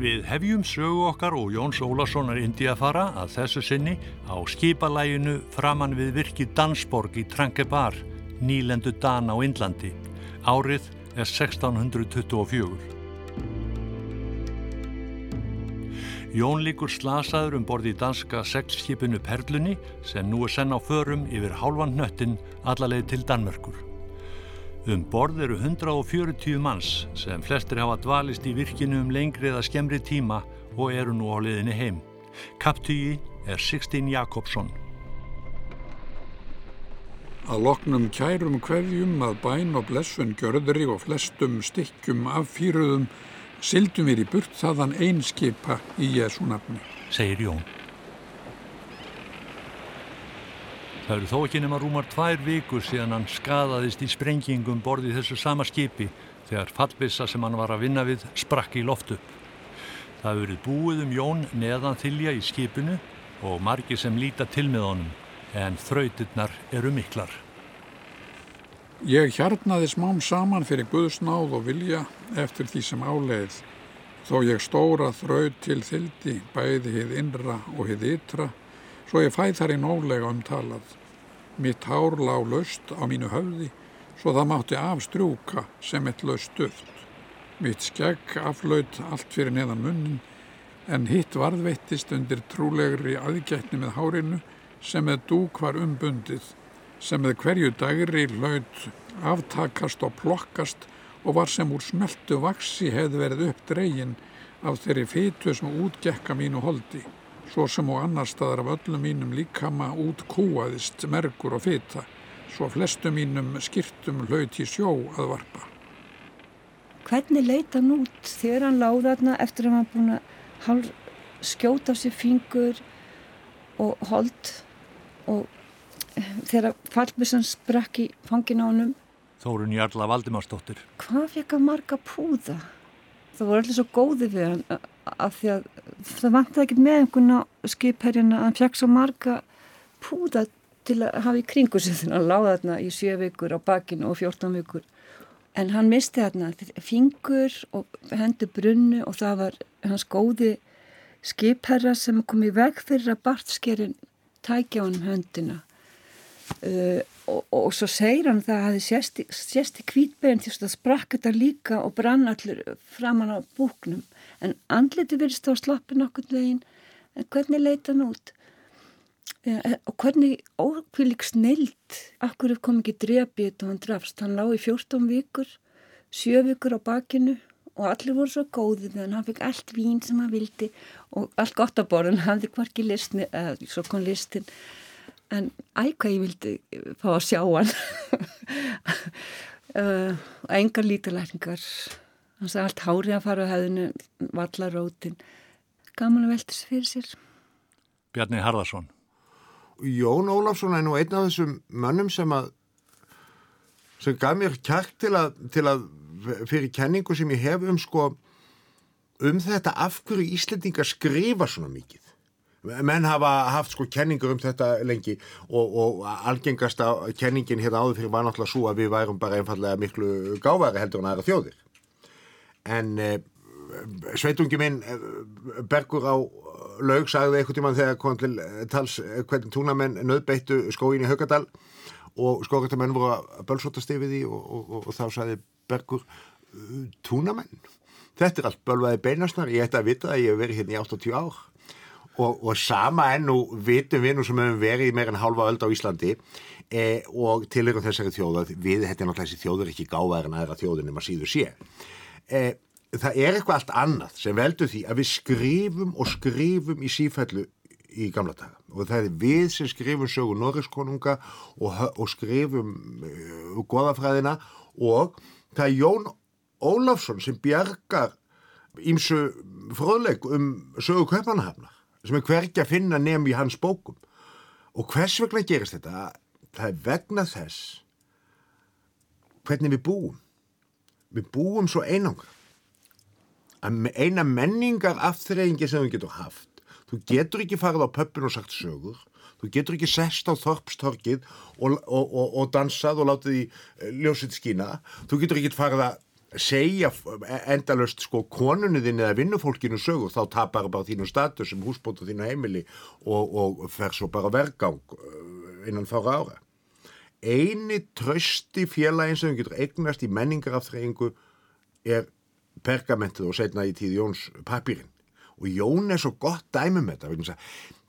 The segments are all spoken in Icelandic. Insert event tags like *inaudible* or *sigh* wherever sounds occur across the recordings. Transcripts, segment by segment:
Við hefjum sögu okkar og Jóns Ólasonar Indiafara að þessu sinni á skipalæginu framann við virki Dansborg í Trankebar, nýlendu Dan á Indlandi. Árið er 1624. Jón líkur slasaður um borði í danska sexskipinu Perlunni sem nú er senn á förum yfir hálfan hnöttin allarleið til Danmörkur. Um borð eru 140 manns sem flestir hafa dvalist í virkinu um lengri eða skemmri tíma og eru nú á leiðinni heim. Kaptýji er Sixtín Jakobsson. Að loknum kærum hverjum að bæn og blessun gjörðri og flestum stykkjum affýruðum Sildum við í burt þaðan einskipa í Jésu nafni, segir Jón. Það eru þó ekki nema rúmar tvær vikur síðan hann skadaðist í sprengingum borðið þessu sama skipi þegar fallbissa sem hann var að vinna við sprakk í loftu. Það hefur verið búið um Jón neðan þylja í skipinu og margi sem líta til með honum en þrautirnar eru miklar. Ég hjarnaði smám saman fyrir Guðsnáð og vilja eftir því sem áleið, þó ég stóra þraud til þildi, bæði hið innra og hið ytra, svo ég fæð þar í nólega umtalað. Mitt hár lág löst á mínu höfði, svo það mátti afstrjúka sem eitt löst duft. Mitt skegg aflaut allt fyrir neðan munnin, en hitt varðveittist undir trúlegri aðgætni með hárinu sem með dúk var umbundið sem með hverju dagri hlaut aftakast og plokkast og var sem úr smeltu vaksi hefði verið upp dregin af þeirri fytu sem útgekka mínu holdi, svo sem og annar staðar af öllum mínum líkama út kúaðist mergur og fyta, svo flestu mínum skirtum hlaut í sjó að varpa. Hvernig leita hann út þegar hann láða þarna eftir að hann búin að skjóta á sér fingur og hold og þegar fallbissan sprakk í fangin á honum Þórun Jarla Valdimarsdóttir Hvað fekk að marga púða? Það voru allir svo góði við hann af því að það vantið ekki með einhvern skipherjana að hann fekk svo marga púða til að hafa í kringu sig þannig að láða þarna í 7 vikur á bakinu og 14 vikur. En hann misti þarna fingur og hendur brunnu og það var hans góði skipherra sem kom í veg fyrir að Bartskerinn tækja honum höndina. Uh, og, og svo segir hann það að það hefði sérst í kvítbeginn til að sprakka þetta líka og brann allir framann á búknum en andliti verist á sloppin okkur veginn. En hvernig leita hann út? Uh, og hvernig ókvílik snild akkur kom ekki drefið og hann drafst hann lág í 14 vikur 7 vikur á bakinu og allir voru svo góðið en hann. Fikk allt vín sem hann vildi og allt gott á borðin hann hafði hvorki listin eða svo kom listin en æg hvað ég vildi fá að sjá hann. Uh, *laughs* og engar lítalækningar hann sagði allt hárið að fara á hefðinu vallarótin gaman að velta sér fyrir sér. Bjarni Harðarsson Jón Ólafsson er nú einn af þessum mönnum sem að sem gaf mér kjark til að, til að fyrir kenningu sem ég hef um sko um þetta af hverju Íslandingar skrifa svona mikið. Menn hafa haft sko kenningur um þetta lengi og, og algengasta kenningin hérna áður fyrir var náttúrulega svo að við værum bara einfallega miklu gáðari heldur en aðra þjóðir en eh, sveitungi minn eh, Bergur á laug sagði eitthvað tíma þegar kom til tals eh, hvernig túnamenn nöðbeittu skóin í Haugadal og skógatamenn voru að bölsótast yfir því og, og, og þá sagði Bergur túnamenn? Þetta er allt bölvaði beinasnar ég ætti að vita að ég hef verið hérna í 80 ár. Og, og sama ennú vitum við nú sem hefum verið meira en halva öld á Íslandi e, og tilurum þessari þjóða við, þetta er náttúrulega þessi þjóður ekki gáðar en aðra þjóðin um að síðu sé e, það er eitthvað allt annað sem veldur því að við skrifum og skrifum í sífællu í gamla daga. Og það er við sem skrifum sögu Norriskonunga og, og skrifum uh, goðafræðina og það er Jón Ólafsson sem bjargar ímsu fróðleik um sögu kaupanahafnar sem er hvergi að finna nefn í hans bókum. Og hvers vegna gerist þetta? Það er vegna þess hvernig við búum við búum svo einangra eina menningar aftreyingi sem við getum haft þú getur ekki farið á pöppin og sagt sögur þú getur ekki sest á þorpstorkið og, og, og, og dansað og látið í eh, ljósitt skína þú getur ekki farið að segja endalust sko konunni þinn eða vinnufólkinu sögur þá tapar bara þínu status sem húsbóta þínu heimili og, fer svo bara vergang uh, innan fára ára eini trösti félagin sem getur eignast í menningarafþreyingu er pergamentið og setna í tíð Jóns papirinn og Jón er svo gott dæmi með þetta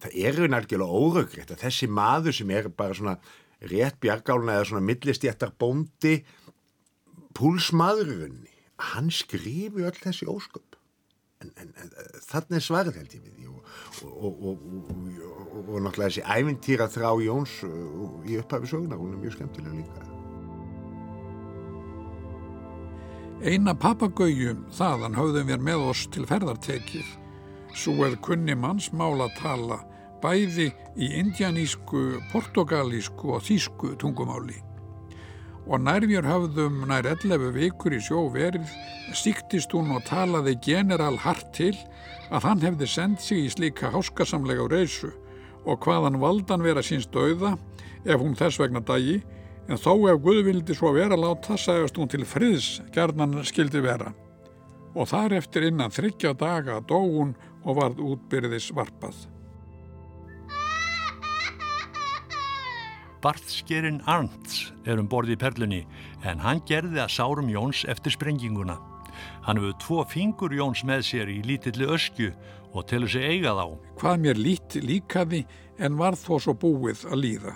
það eru nærgilega óröggrétt að þessi maður sem er bara svona rétt bjargáluna eða svona millistjættar bóndi púlsmaðurunni hann skrifi öll þessi ósköp en, en, en þannig er svarð held ég við því. Og, og, og, og náttúrulega þessi ævintýra þrá Jóns uh, í upphafi söguna, hún er mjög skemmtilega líka. Eina papagauju þaðan höfðum við með oss til ferðartekið. Svo eða kunni mannsmála tala bæði í indianísku, portugalísku og þísku tungumáli. Og nærfjör hafðum nær 11 vikur í sjó verið, síktist hún og talaði general hart til að hann hefði sendt sig í slíka háskasamlega reysu og hvaðan valdan vera síns döiða ef hún þess vegna dagi, en þó ef Guð vildi svo vera láta sagast hún til friðs gerðan skildi vera. Og þar eftir innan þryggja daga dó hún og varð útbyrðis varpað. Barthskerinn Arndts er um borði í perlunni en hann gerði að sárum Jóns eftir sprenginguna. Hann hefur tvo fingur Jóns með sér í lítilli öskju og telur sig eiga þá. Hvað mér lít líkaði en var þó svo búið að líða.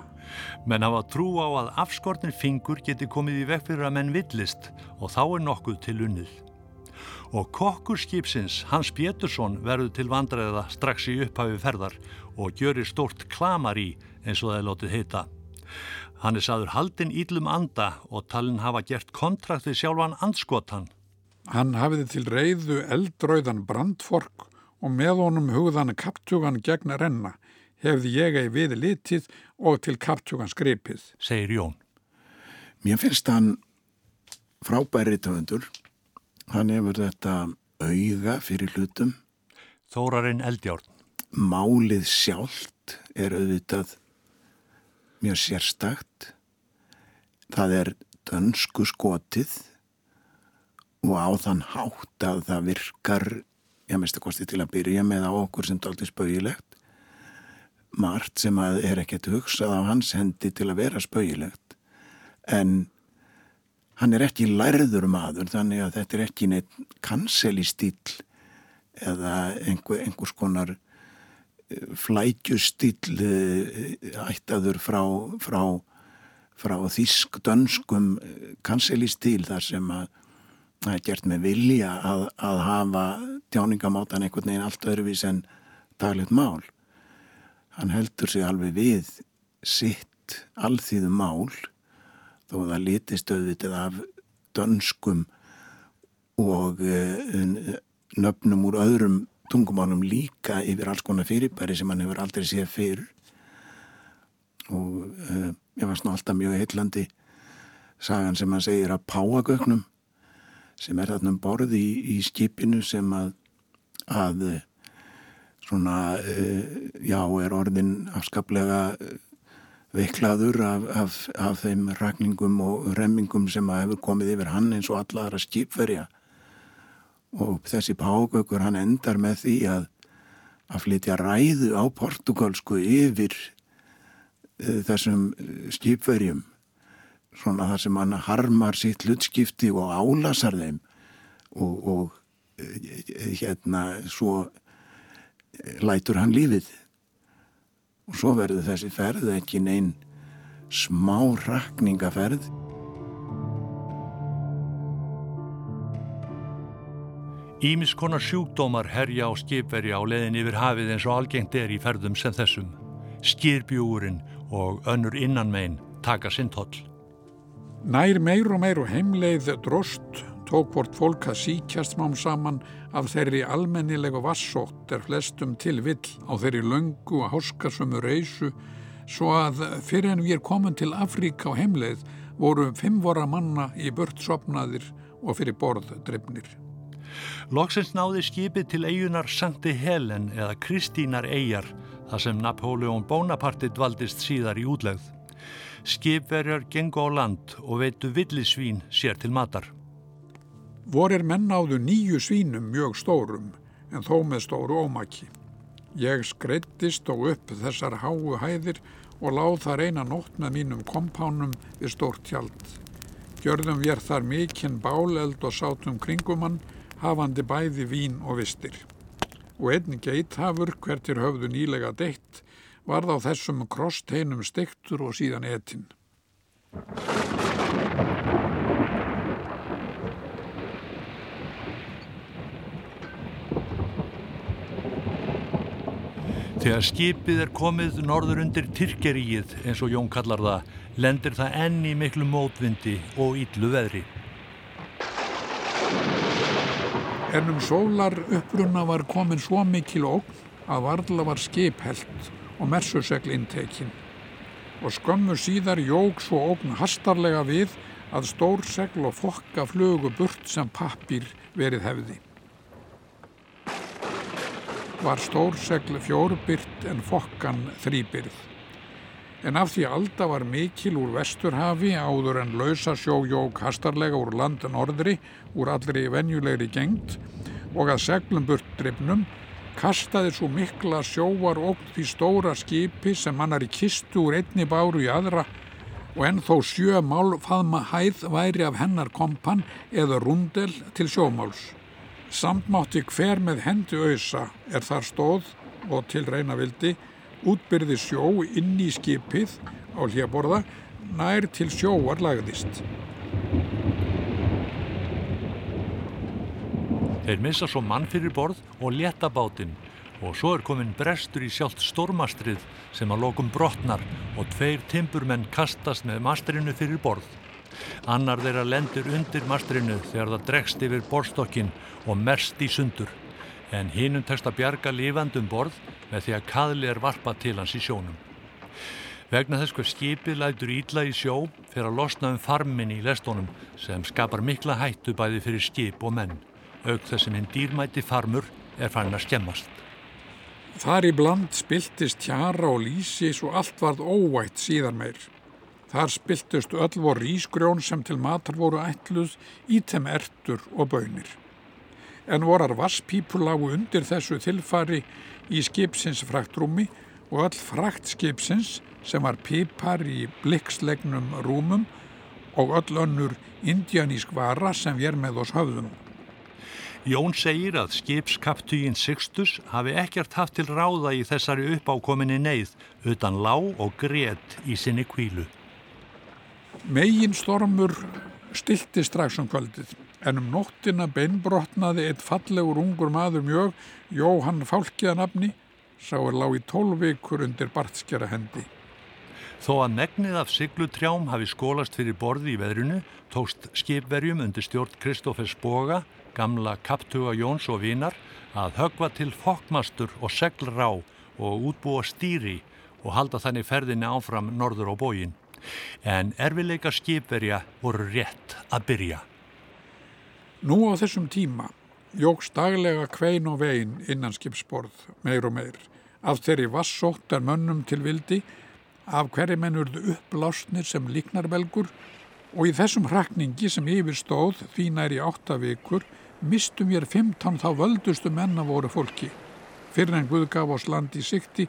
Menn hafa trú á að afskortin fingur geti komið í vekk fyrir að menn villist og þá er nokkuð til unnið. Og kokkur skipsins Hans Pétursson verður til vandræða strax í upphafi ferðar og gjörir stort klamar í eins og það er lótið heita. Hann er saður haldinn íllum anda og talinn hafa gert kontraktið sjálfan andskotan. Hann hafiði til reyðu eldröðan brandfork og með honum hugðan kaptjúgan gegn renna hefði ég ei við litið og til kaptjúgan skripið, segir Jón. Mér finnst hann frábæri töfundur. Hann hefur þetta auga fyrir hlutum. Þórarinn Eldjárn. Málið sjálft er auðvitað mjög sérstakt. Það er dönsku skotið og á þann hátt að það virkar, ég mest að kosti til að byrja með á okkur sem daldi spauðilegt. Mart sem að er ekkert hugsað á hans hendi til að vera spauðilegt. En hann er ekki lærður maður þannig að þetta er ekki neitt kanselistýll eða einhver, einhvers konar flækjustýll eh, ættaður frá, frá, frá þísk-dönskum eh, kanselistíl þar sem að það er gert með vilja að, að hafa tjáningamátan einhvern veginn allt öðruvís en daglegt mál. Hann heldur sig alveg við sitt alþýðu mál þó að það litist auðvitað af dönskum og uh, nöfnum úr öðrum tungumálum líka yfir alls konar fyrirbæri sem hann hefur aldrei séð fyrr. Og uh, ég var svona alltaf mjög heillandi sagan sem hann segir að páagögnum sem er þarna um borði í, í skipinu sem að, að svona uh, já er orðin afskaplega veiklaður af, af, af þeim ragningum og remmingum sem að hefur komið yfir hann eins og allara skipverja og þessi págökur hann endar með því að að flytja ræðu á portugalsku yfir uh, þessum skipverjum. Svona þar sem hann harmar sitt hlutskipti og álasar þeim. Og, og uh, hérna svo lætur hann lífið. Og svo verður þessi ferð ekki neinn smá rakningaferð Ímiskonar sjúkdómar herja á skipveri á leðin yfir hafið eins og algengt er í ferðum sem þessum. Skýrbjúurinn og önnur innanmein taka sinn toll. Nær meir og meir og heimleið drost tók vort fólk að síkjast mám saman af þeirri almennilegu vassótt er flestum til vill á þeirri löngu og háskarsömu reysu svo að fyrir en við komum til Afríka á heimleið voru fimm vora manna í bört sopnaðir og fyrir borð drefnir. Loksins náði skipið til eigunar Sankti Helen eða Kristínar eigjar þar sem Napoleon Bonaparte dvaldist síðar í útlegð. Skipverjar gengu á land og veitu villisvín sér til matar. Vorir menn áðu nýju svínum mjög stórum en þó með stóru ómaki. Ég skreittist og upp þessar háu hæðir og láð þar eina nótt með mínum kompánum við stórt tjald. Gjörðum við þar mikinn báleld og sátum kringumann, hafandi bæði vín og vistir. Og einn geithafur, hvertir höfðu nýlega deitt, varð á þessum krossteinum stektur og síðan etinn. Þegar skipið er komið norður undir Tyrkeríið, eins og Jón kallar það, lendir það enn í miklu mótvindi og yllu veðri. Ennum sólar upprunna var komin svo mikil ógn að varðla var skiphelt og mersusegl inntekinn. Og skömmu síðar jóg svo ógn hastarlega við að stór segl og fokka flugu burt sem pappir verið hefði var stórsegl fjórbyrt en fokkan þrýbyrð. En af því alda var mikil úr vesturhafi áður en lausa sjójók hastarlega úr landa norðri úr allri venjulegri gengt og að seglum burt drifnum kastaði svo mikla sjóar ógt því stóra skipi sem mannar í kistu úr einni báru í aðra og enn þó sjö málfaðma hæð væri af hennar kompan eða rundel til sjómáls. Samtmátti hver með hendi auðsa er þar stóð og til reyna vildi útbyrði sjó inn í skipið á hljaborða nær til sjóar lagðist. Þeir missa svo mann fyrir borð og leta bátinn og svo er komin brestur í sjálft stórmastrið sem að lokum brotnar og tveir timburmenn kastast með mastrinu fyrir borð. Annar þeirra lendur undir mastrinu þegar það dregst yfir borstokkin og merst í sundur. En hinnum tekst að bjarga lifandum borð með því að kaðli er varpa til hans í sjónum. Vegna þess hver skipið lætur ídla í sjó fyrir að losna um farmin í lestónum sem skapar mikla hættu bæði fyrir skip og menn. Aug þess að hinn dýrmæti farmur er farin að skemmast. Þar í bland spiltist tjara og lísi svo allt varð óvægt síðan meir. Þar spiltust öll voru rísgrjón sem til matar voru ætluð í þeim ertur og bönir. En vorar vasspípur lágu undir þessu tilfari í skipsins fraktrúmi og öll fraktskipsins sem var pipar í blikkslegnum rúmum og öll önnur indianísk vara sem er með oss höfðum. Jón segir að skipskaptugin Sixtus hafi ekkert haft til ráða í þessari uppákominni neyð utan lág og grétt í sinni kvílu. Megin stormur stilti strax um kvöldið en um nóttina beinbrotnaði eitt fallegur ungur maður mjög, Jóhann Fálkiðanabni, sá er lág í tólveikur undir bartskjara hendi. Þó að megnið af siglutrjám hafi skólast fyrir borði í veðrunu, tókst skipverjum undir stjórn Kristófers Boga, gamla kaptuga Jóns og Vínar, að högva til fokkmastur og seglrá og útbúa stýri og halda þannig ferðinni áfram norður á bógin en erfileika skipverja voru rétt að byrja. Nú á þessum tíma jóks daglega kvein og vegin innan skipsborð meir og meir af þeirri vassóttar mönnum til vildi af hverju menn urðu upplásnir sem líknarbelgur og í þessum hrakningi sem yfir stóð því næri átta vikur mistum ég 15 þá völdustu menna voru fólki fyrir en Guð gaf oss land í sikti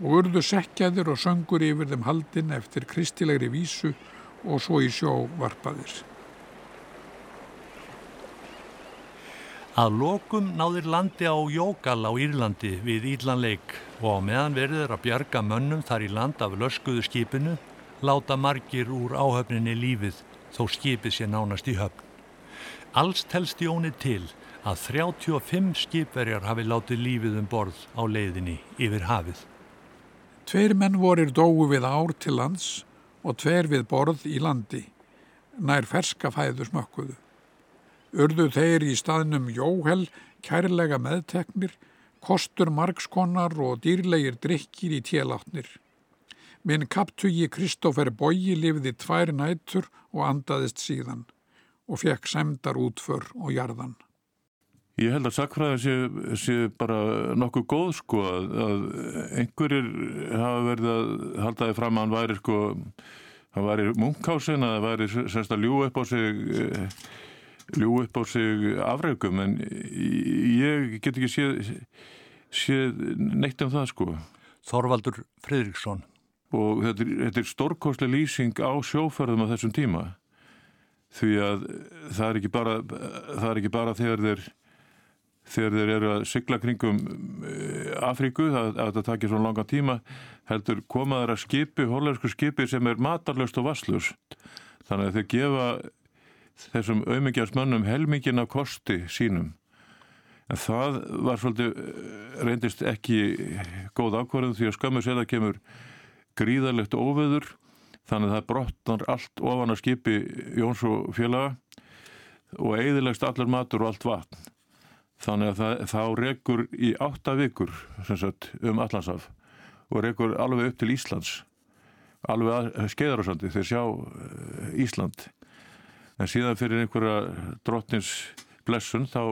og urðu sekjaðir og söngur yfir þeim haldin eftir kristilegri vísu og svo í sjó varpaðir. Að lokum náðir landi á Jókal á Írlandi við Írlanleik og á meðan verður að bjarga mönnum þar í land af löskuðu skipinu láta margir úr áhöfninni lífið þó skipið sé nánast í höfn. Alls telst Jóni til að 35 skipverjar hafi látið lífið um borð á leiðinni yfir hafið. Tveir menn vorir dói við ár til lands og tveir við borð í landi, nær ferska fæðu smökkuðu. Urðu þeir í staðnum jóhel, kærlega meðteknir, kostur margskonar og dýrlegir drikkir í télátnir. Minn kaptugi Kristófer Bói lifði tvær nætur og andaðist síðan og fekk semdar útför og jarðan. Ég held að sakfræðin sé, sé bara nokkuð góð sko að, að einhverjir hafa verið að haldaði fram að hann væri sko, hann væri munkásin að það væri sérst að ljú upp á sig eh, ljú upp á sig afregum en ég get ekki séð, séð neitt um það sko. Þorvaldur Fridriksson. Og þetta er, þetta er stórkoslega lýsing á sjóferðum á þessum tíma því að það er ekki bara, er ekki bara þegar þeir þegar þeir eru að sykla kringum eh, Afríku, að, að það takir svo langa tíma, heldur komaður að skipi, hollensku skipi sem er matarlöst og vasslust. Þannig að þeir gefa þessum auðmyggjarsmönnum helmingin af kosti sínum. En það var svolítið, eh, reyndist ekki góð ákvarðum því að skömmu sér að kemur gríðalegt óveður, þannig að það brotnar allt ofan að skipi Jóns og félaga og eiðilegst allar matur og allt vatn. Þannig að það, þá rekur í átta vikur sagt, um Allansaf og rekur alveg upp til Íslands, alveg skeiðarársandi þegar sjá eh, Ísland. En síðan fyrir einhverja drottins blessun þá,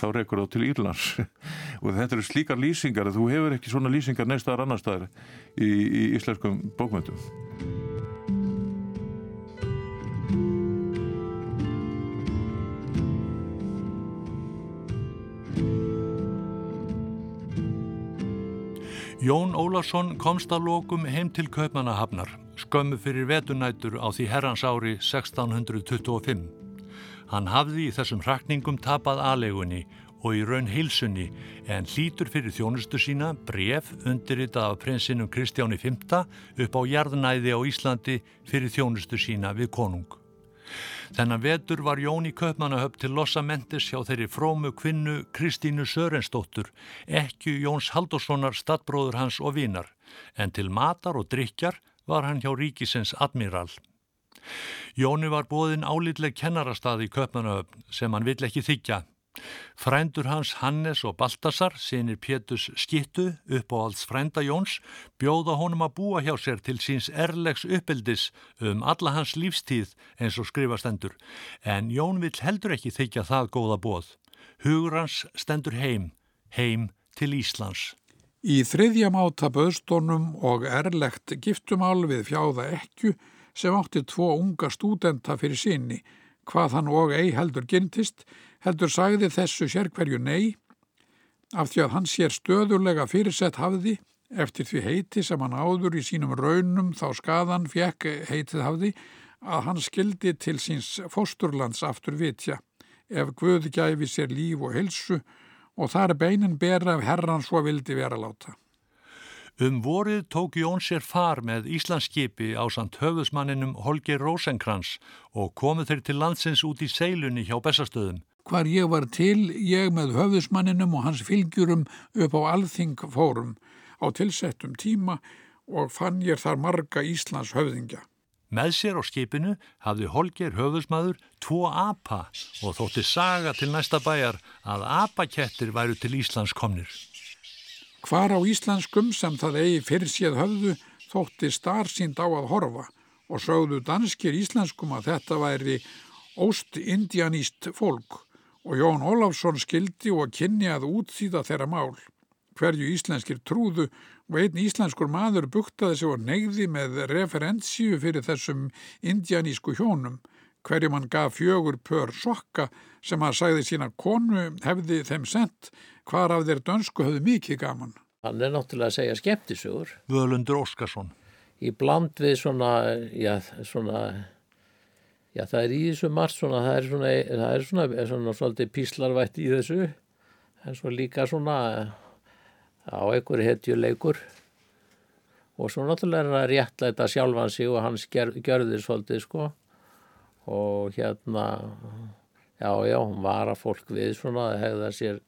þá rekur þá til Írlands. *laughs* og þetta eru slíkar lýsingar þú hefur ekki svona lýsingar neistar annar staðar í, í íslenskum bókmyndum. Jón Ólarsson komst að lókum heim til Kaupmannahafnar, skömmu fyrir vetunætur á því herrans ári 1625. Hann hafði í þessum hrakningum tapað aðlegunni og í raun heilsunni en hlítur fyrir þjónustu sína bref undirritað af prinsinum Kristjáni V upp á jarðnæði á Íslandi fyrir þjónustu sína við konung. Þennan vetur var Jón í Kaupmannahöfn til lossamentis hjá þeirri frómu kvinnu Kristínu Sörensdóttur, ekki Jóns Haldurssonar, stadbróður hans og vinar, en til matar og drikjar var hann hjá ríkisins admiral. Jóni var bóðin álitleg kennarastað í Kaupmannahöfn sem hann vill ekki þykja. Frændur hans Hannes og Baltasar, sinir Pétus skittu upp á alls frænda Jóns, bjóða honum að búa hjá sér til síns erlegs uppeldis um alla hans lífstíð eins og skrifastendur. En Jón vill heldur ekki þykja það góða bóð. Hugur hans stendur heim, heim til Íslands. Í þriðja máta böðstónum og erlegt giftumál við fjáða ekku sem átti tvo unga stúdenta fyrir sinni, hvað hann og ei heldur gintist, heldur sagði þessu sérkverju nei af því að hann sér stöðurlega fyrirsett hafði eftir því heiti sem hann áður í sínum raunum þá skadan fjekk heitið hafði að hann skildi til síns fósturlands aftur vitja ef Guð gæfi sér líf og hilsu og þar beinin bera ef herran svo vildi vera láta. Um vorið tók Jón sér far með Íslandsskipi á samt höfusmanninum Holger Rosenkrantz og komu þeir til landsins út í seilunni hjá Bessastöðum hvar ég var til, ég með höfðusmanninum og hans fylgjurum upp á alþingfórum á tilsettum tíma og fann ég þar marga Íslands höfðingja. Með sér á skipinu hafði Holger höfðusmaður tvo apa og þótti saga til næsta bæjar að apakettir væru til Íslands komnir. Hvar á íslenskum sem það eigi fyrir séð höfðu þótti starfsínd á að horfa og sögðu danskir íslenskum að þetta væri óst-indianíst fólk og Jón Ólafsson skildi og kynni að útþýða þeirra mál. Hverju íslenskir trúðu og einn íslenskur maður buktaði sig og neyði með referensíu fyrir þessum indianísku hjónum. Hverju mann gaf fjögur pör sokka sem að sagði sína konu hefði þeim sendt hvar af þeir dönsku höfðu mikið gaman. Hann er náttúrulega að segja skemmtisugur. Völundur Óskarsson. Í bland við svona, já, svona Já, það er í þessu margt svona, það er svona, það er svona, er svona svolítið píslarvætt í þessu, en svo líka svona á einhver hetjuleikur. Og svo náttúrulega er það réttlæta sjálfan sig og hans gjörðir svolítið sko. Og hérna, já, já, hún var að fólk við svona, það hefða sér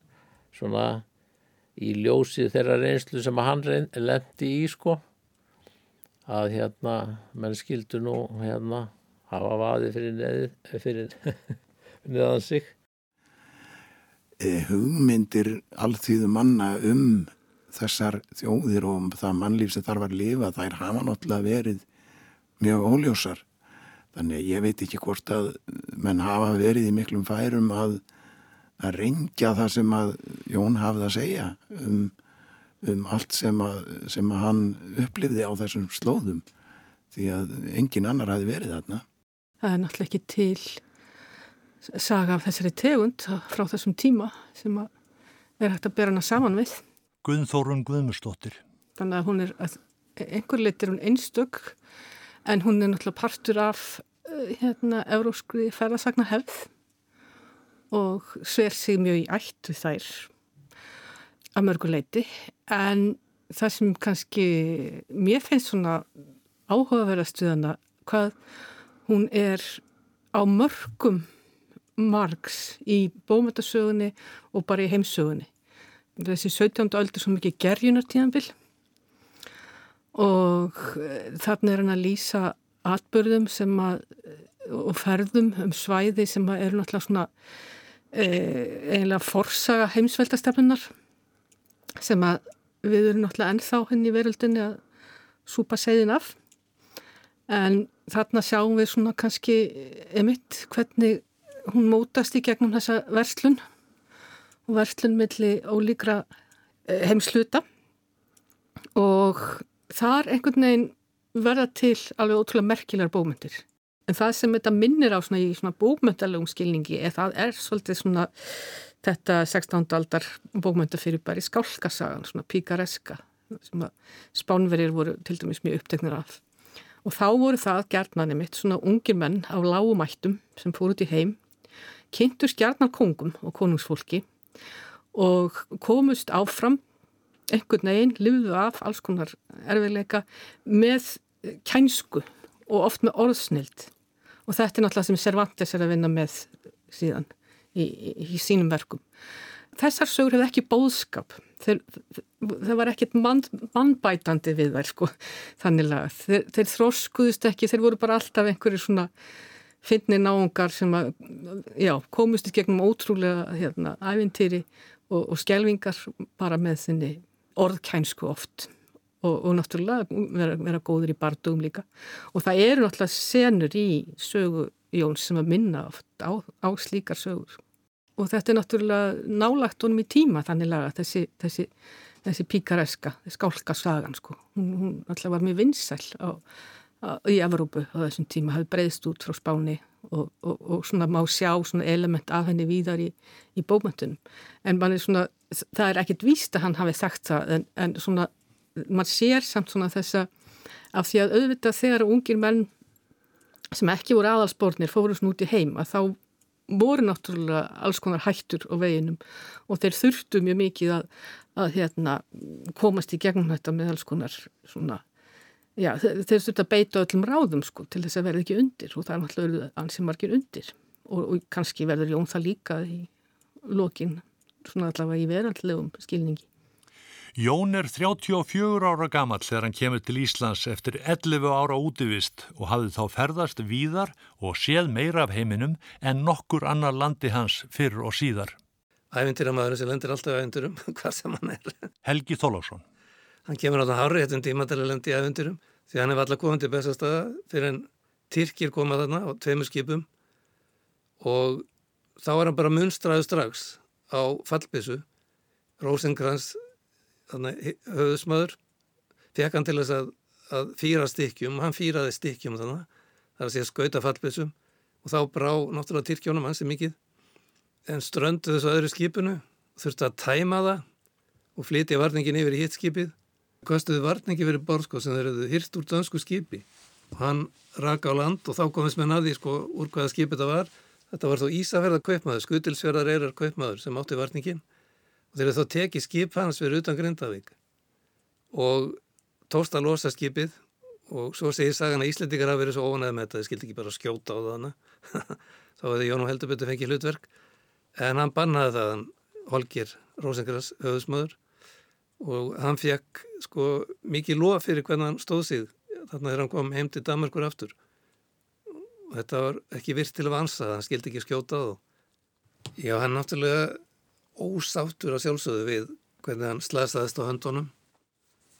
svona í ljósið þeirra reynslu sem hann lendi í sko. Að hérna, menn skildu nú hérna hafa vaði fyrir, neð, fyrir *laughs* neðan sig. Eh, hugmyndir allþýðu manna um þessar þjóðir og um það mannlíf sem þarf að lifa, þær hafa náttúrulega verið mjög óljósar. Þannig ég veit ekki hvort að menn hafa verið í miklum færum að, að reyngja það sem að Jón hafði að segja um, um allt sem að, sem að hann upplifði á þessum slóðum því að engin annar hafi verið þarna það er náttúrulega ekki til saga af þessari tegund frá þessum tíma sem er hægt að bera hana saman við. Guðnþórun Guðmustóttir. Þannig að hún er, einhver lit er hún einstök en hún er náttúrulega partur af eh, hérna euróskri ferðasagna hefð og sver sig mjög í ætt við þær að mörguleiti en það sem kannski mér finnst svona áhugaverðast við hana hvað hún er á mörgum margs í bómöndasögunni og bara í heimsögunni. Þessi 17. öldur svo mikið gerjunartíðanbill og eh, þarna er hann að lýsa atbörðum sem að og ferðum um svæði sem eru náttúrulega svona e, eiginlega forsaga heimsveldastefnunar sem að við erum náttúrulega ennþá henni í veröldinni að súpa segðin af en þarna sjáum við svona kannski emitt hvernig hún mótast í gegnum þessa verslun og verslun millir ólíkra eh, heimsluta og þar einhvern veginn verða til alveg ótrúlega merkilegar bómyndir. En það sem þetta minnir á svona í svona bókmyndalegum skilningi er það er svolítið svona þetta 16. aldar bókmyndafyrir bara í skálkasagan, svona píkareska sem að spánverðir voru til dæmis mjög uppteknir af. Og þá voru það gerðnarni mitt svona ungir menn á lágumættum sem fór út í heim, kynntur skjarnar kongum og konungsfólki og komust áfram einhvern veginn, lifuðu af alls konar erfiðleika með kænsku og oft með orðsnild og þetta er náttúrulega sem Cervantes er að vinna með síðan í, í, í sínum verkum. Þessar sögur hefði ekki bóðskap, þeir, það var ekkit mann, mannbætandi við þær sko, þannig að þeir, þeir þróskuðust ekki, þeir voru bara alltaf einhverju svona finni náungar sem að, já, komust í gegnum ótrúlega hérna, ævintýri og, og skjelvingar bara með þinni orðkænsku oft. Og, og náttúrulega vera, vera góður í bardugum líka. Og það eru náttúrulega senur í sögu Jóns sem að minna oft á, á slíkar sögur og þetta er náttúrulega nálagt honum í tíma þannig laga þessi, þessi, þessi píkareska, skálka sagan sko. hún, hún alltaf var mjög vinsæl á, á, í Evrópu á þessum tíma, hafði breyðst út frá spáni og, og, og svona má sjá svona element af henni víðar í, í bókmöntunum en man er svona, það er ekkit víst að hann hafi sagt það en, en svona mann sér samt svona þessa af því að auðvitað þegar ungir menn sem ekki voru aðalsbornir fóru svona út í heim að þá voru náttúrulega alls konar hættur á veginum og þeir þurftu mjög mikið að, að hérna, komast í gegnum þetta með alls konar svona, já, þeir, þurftu að beita öllum ráðum sko til þess að verða ekki undir og það er náttúrulega ansið margir undir og, og kannski verður Jón það líka í lokin svona allavega í veraldlegum skilningi. Jón er 34 ára gammal þegar hann kemur til Íslands eftir 11 ára útivist og hafði þá ferðast víðar og séð meira af heiminum en nokkur annar landi hans fyrr og síðar. Ævintýramæður sem lendir alltaf ævintýrum, *laughs* hvað sem hann er. Helgi Þólásson. Hann kemur á það hárið eftir tíma til að lendi í ævintýrum því hann er alltaf komið til bestastaða fyrir en Tyrkir koma þarna á tveimur skipum og þá er hann bara munstraðu strax á fallbissu Rosenkrantz höfðusmaður fekk hann til þess að, að fýra stykkjum, hann fýraði stykkjum þannig, það er að segja skauta fallbissum og þá brá náttúrulega Tyrkjónum hansi mikið. En ströndu þessu öðru skipinu þurfti að tæma það og flytja varningin yfir í hitt skipið. Kostuði varningi fyrir borsko sem þeir eru hýrt úr dönsku skipi. Og hann raka á land og þá komist með naði sko úr hvaða skipið það var. Þetta var þó Ísafjörðar kaupmaður, skutilsverðar eirar kaupmaður sem átti varningin og þeir eru þá tekið skip hans fyrir utan Grindavík. Og tóst að losa skipið og svo segir sagan að Íslandikar hafa verið svo ónæði með þetta, þeir skildi ekki bara skjóta á það *laughs* þá hefði Jón og Heldurbyrtu fengið hlutverk. En hann bannaði það hann Holgir Rósengras höfðusmöður og hann fekk sko mikið lof fyrir hvernig hann stóð sig þarna þegar hann kom heim til Danmarkur aftur. Og þetta var ekki virt til að vansa hann skildi ekki skjóta á það Já, hann náttúrulega ósáttur að sjálfsögðu við hvernig hann slasaðist á höndunum.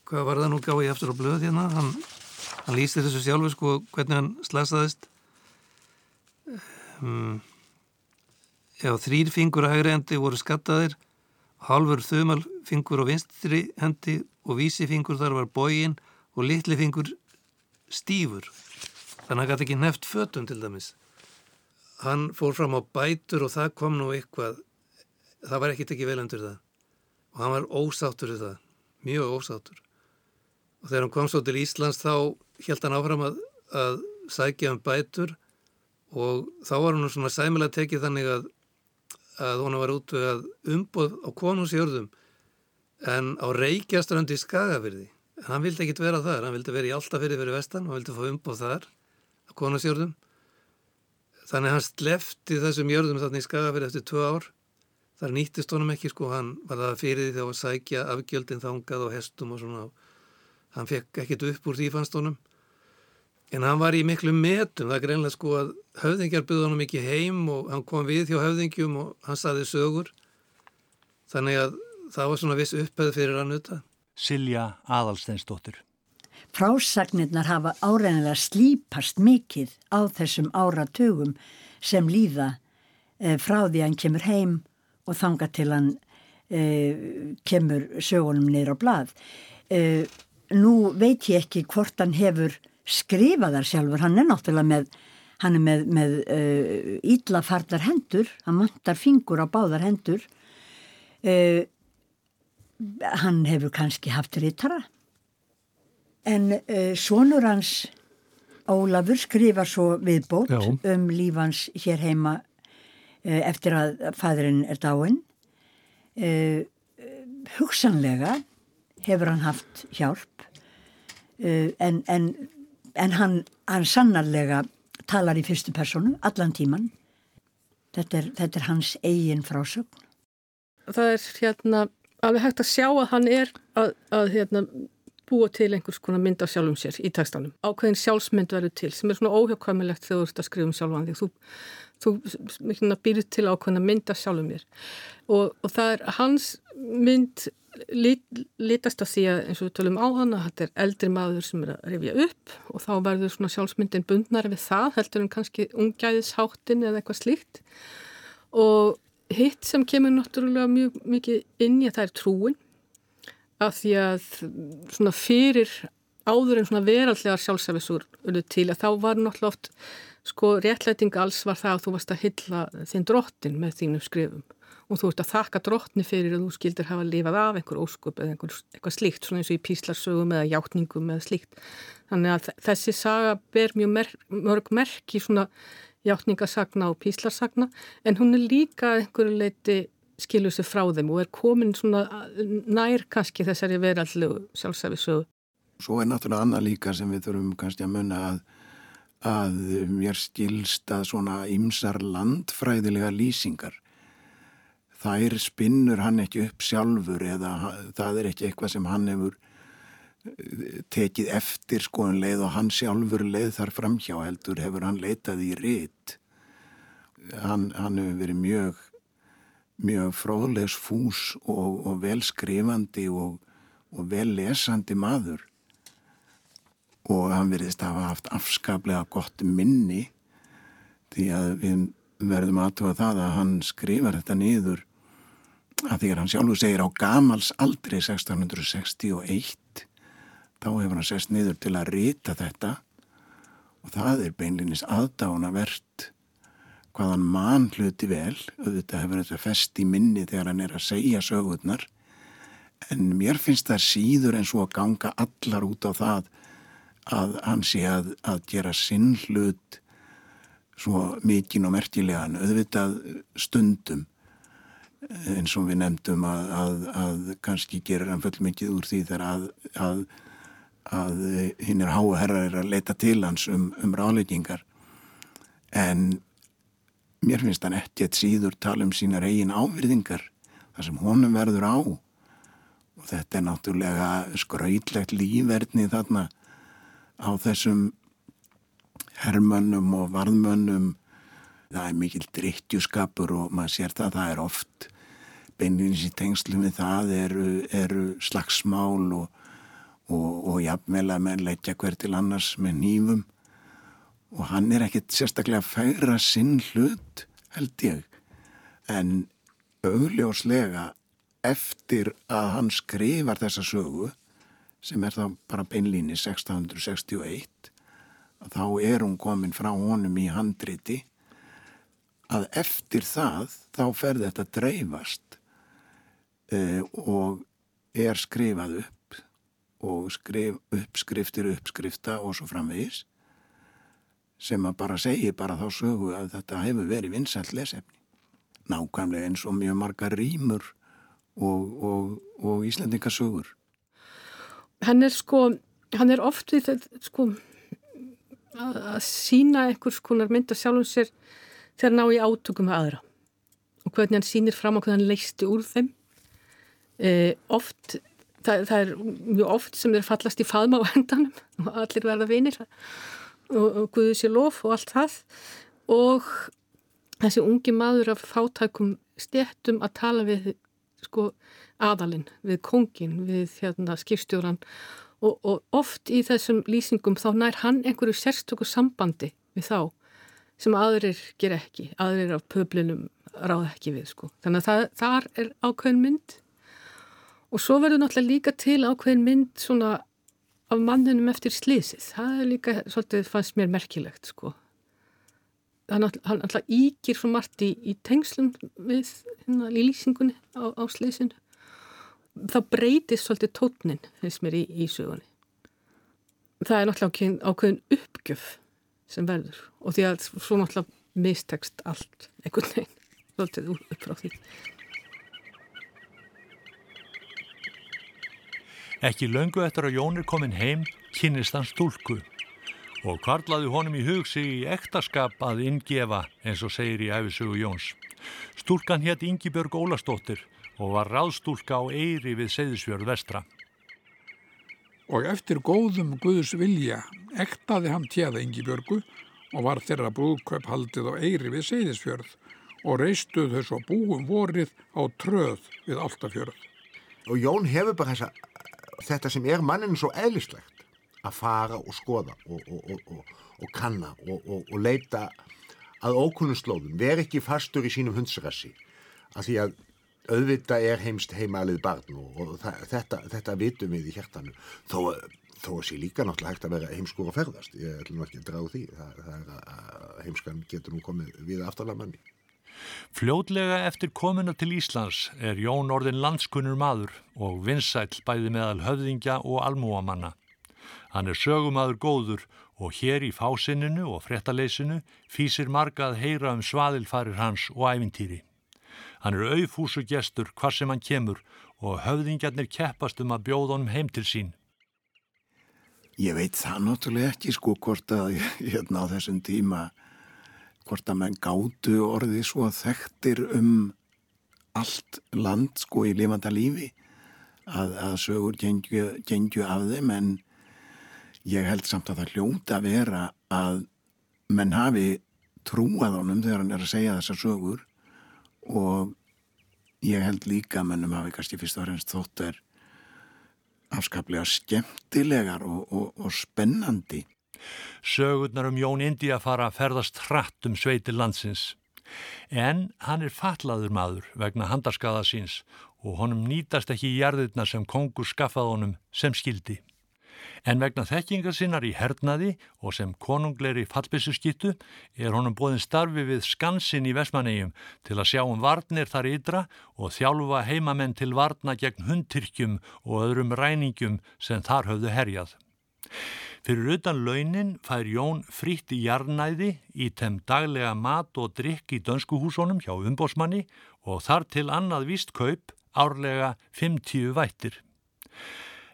Hvað var það nú gáði ég eftir á blöð hérna? Hann, hann lýsti þessu sjálfu sko hvernig hann slasaðist. Um, já þrýr fingur að hægri hendi voru skattaðir halfur þumalfingur á vinstri hendi og vísifingur þar var bógin og litli fingur stífur. Þannig að það gæti ekki neft fötum til dæmis. Hann fór fram á bætur og það kom nú eitthvað það var ekkert ekki vel undir það. Og hann var ósáttur við það mjög ósáttur. Og þegar hann kom svo til Íslands þá held hann áfram að, að sækja um bætur og þá var hann svona sæmilega tekið þannig að að hún var út við að umboð á konungsjörðum en á Reykjaströndi í Skagafyrði en hann vildi ekkit vera þar, hann vildi vera í Altafyrði fyrir vestan og vildi fá umboð þar á konungsjörðum þannig hann slefti þessum jörðum þarna í Skagafyrði eftir tvö ár þar nýttist honum ekki sko, hann var það fyrir því þá að sækja afgjöldin þangað og hestum og svona hann fekk ekkit upp úr því fannst honum en hann var í miklu metum, það er greinlega sko að höfðingjar byggði honum ekki heim og hann kom við hjá höfðingjum og hann saði sögur þannig að það var svona viss upphæð fyrir hann auðvitað. Silja Adalsteinsdóttir. Frásagnirnar hafa áreinilega slípast mikið á þessum áratugum sem líða e, frá því hann kemur heim og þanga til hann e, kemur sögunum neyra á blað. E, nú veit ég ekki hvort hann hefur skrifað þar sjálfur, hann er náttúrulega með, hann er með, með íllafarnar hendur, hann mandar fingur á báðar hendur hann hefur kannski haft rítara en sonur hans Ólafur skrifa svo viðbót Já. um lífans hér heima eftir að fæðurinn er dáin uh, hugsanlega hefur hann haft hjálp. Uh, en, en, en hann, hann sannarlega talar í fyrstu personu allan tíman þetta er, þetta er hans eigin frásögn. Það er hérna alveg hægt að sjá að hann er að, að hérna, búa til einhvers konar mynd af sjálfum sér í tekstanum. Ákveðin sjálfsmynd verður til sem er svona óhjákvæmilegt þegar þú ert að skrifa um sjálfan því þú, þú býrur til ákveðin að mynda sjálfum mér og, og það er hans mynd lit, litast af því að eins og við tölum á hann að þetta er eldri maður sem er að rifja upp og þá verður svona sjálfsmyndin bundnar við það heldur en kannski ungjæðisháttin eða eitthvað slíkt. Og hitt sem kemur náttúrulega mjög mikið inn í að það er trúin. Af því að svona fyrir áður en svona verallega sjálfsæfisur til að þá var náttúrulega oft sko réttlæting alls var það að þú varst að hylla þinn drottin með þínum skrifum og þú ert að þakka drottni fyrir að þú skildir hafa lifað af einhver óskup eða einhver, eitthvað slíkt svona eins og í píslarsögum eða hjáttningum eða slíkt þannig að þessi saga ber mjög mer mörg merk í svona hjáttningasagna og píslarsagna en hún er líka einhverju leiti skilur sér frá þeim og er komin svona nær kannski þessari verallu sjálfsæfi sögu. Svo er náttúrulega annað líka sem við þurfum kannski að munna að, að mér skilst að svona ymsar landfræðilega lýsingar þær spinnur hann ekki upp sjálfur eða það er ekki eitthvað sem hann hefur tekið eftir sko en leið og hann sjálfur leið þar framhjá heldur hefur hann leitað í rít hann, hann hefur verið mjög mjög fróðlegs fús og, og velskrifandi og, og vel lesandi maður og hann veriðist að hafa haft afskaplega gott minni því að við verðum aðtóða það að hann skrifar þetta niður að því að hann sjálfur segir á gamals aldrei 1661 þá hefur hann sest niður til að rita þetta. Og það er beinlinis aðdána verðt hvaðan mann hluti vel. Auðvitað hefur þetta fest í minni þegar hann er að segja sögurnar. En mér finnst það síður en svo að ganga allar út á það að hann sé að, að gera sinn hlut svo mikinn og merkilegan. Auðvitað stundum eins og við nefndum að, að, að kannski gerir hann full mikið úr því þegar að hinn er háa herrar er að leita til hans um, um ráleikingar en mér finnst hann ekkert síður tala um sínar eigin ávirðingar þar sem honum verður á. Og þetta er náttúrulega skrautlegt lífverðni þarna á þessum hermönnum og varðmönnum. Það er mikil drittjuskapur og maður sér það það er oft beinins í tengslu með það eru, eru slagsmál og og, og jafnvel að menn leggja hver til annars með nýfum og hann er ekkit sérstaklega að færa sinn hlut held ég. En augljóslega eftir að hann skrifar þessa sögu sem er þá bara beinlíni 1661 þá er hún komin frá honum í handriti að eftir það þá fer þetta dreifast uh, og er skrifað upp og skrif, uppskriftir uppskrifta og svo framvegis sem að bara segi bara þá sögu að þetta hefur verið vinsælt lesefni. Nákvæmlega eins og mjög marga rýmur og, og, og íslendingasögur. Hann er sko, hann er oft við þetta sko að sína einhvers konar mynd af sjálfum sér þegar ná í átökum með aðra. Og hvernig hann sínir fram á hvernig hann leisti úr þeim. E, oft það, það er mjög oft sem þeir fallast í faðma á hendanum *laughs* og allir verða vinir. Og, og Guði sér lof og allt það. Og þessi ungi maður af fátækum stéttum að tala við sko aðalinn, við kongin, við hérna skipstjóran og, og oft í þessum lýsingum þá nær hann einhverju sérstöku sambandi við þá sem aðrir ger ekki, aðrir af pöblinum ráð ekki við sko. Þannig að það, þar er ákveðin mynd og svo verður náttúrulega líka til ákveðin mynd svona af mannunum eftir slísið. Það er líka svolítið fannst mér merkilegt sko. Hann alltaf ígir svo margt í, tengslum við hérna lýsingunni á, á slísinu það breytist svolítið tótnin finnst mér í, í sögunni það er náttúrulega ákveðin uppgjöf sem verður og því að svo náttúrulega mistekst allt einhvern veginn *laughs* svolítið upp frá því Ekki löngu eftir að Jón er komin heim kynist hann stúlku og kvarlaði honum í hug sig í ektaskap að inngefa eins og segir í æfisugu Jóns. Stúlkan hétt Ingi Björg Ólastóttir og var ráðstúlka á Eyri við Seyðisfjörð vestra. Og eftir góðum Guðs vilja ektaði hann tjeða Ingibjörgu og var þeirra brúðkaup haldið á Eyri við Seyðisfjörð og reistuð þau svo búum vorið á tröð við Altafjörð. Og Jón hefur bara þessa, þetta sem er manninu svo eðlislegt að fara og skoða og, og, og, og kanna og leita að ókunnum slóðum, veri ekki fastur í sínum hundsrassi, að því að auðvita er heimst heimalið barn og, það, þetta, þetta vitum við í hjertanu þó, þó sé líka náttúrulega hægt að vera heimskur og ferðast ég ætlum ekki að draga því það, það að heimskan getur nú komið við aftalarmanni Fljótlega eftir komuna til Íslands er Jón orðin landskunnur maður og vinsæl bæði meðal höfðingja og almúamanna. Hann er sögumadur góður og hér í fásinninu og frettaleysinu fýsir marga að heyra um svaðilfarir hans og ævintýri. Hann er auðfúsu gestur hvað sem hann kemur og höfðingjarnir keppast um að bjóða honum heim til sín. Ég veit það náttúrulega ekki sko hvort að hérna á þessum tíma hvort að menn gátu orði svo þekktir um allt land sko í lifanda lífi að, að sögur gengju, af þeim en ég held samt að það hljóta vera að menn hafi trúað honum þegar hann er að segja þessar sögur og ég held líka mennum hafi kannski fyrst og fremst þótt er afskaplega skemmtilegar og, og, og spennandi. Sögurnar um Jón Indi að fara að ferðast hratt um sveiti landsins. En hann er fatlaður maður vegna handarskaða síns og honum nýtast ekki í jarðirna sem kongur skaffað honum sem skildi. En vegna þekkingar sinnar í hernaði og sem konungleiri fallbissuskittu er honum bóðin starfi við skansin í Vesmanegjum til að sjá um varnir þar ytra og þjálfa heimamenn til varna gegn hundtyrkjum og öðrum ræningjum sem þar höfðu herjað. Fyrir utan launin fær Jón fritt í jarnæði í tem daglega mat og drikk í dönskuhúsunum hjá umbósmanni og þar til annað vist kaup árlega 50 vættir.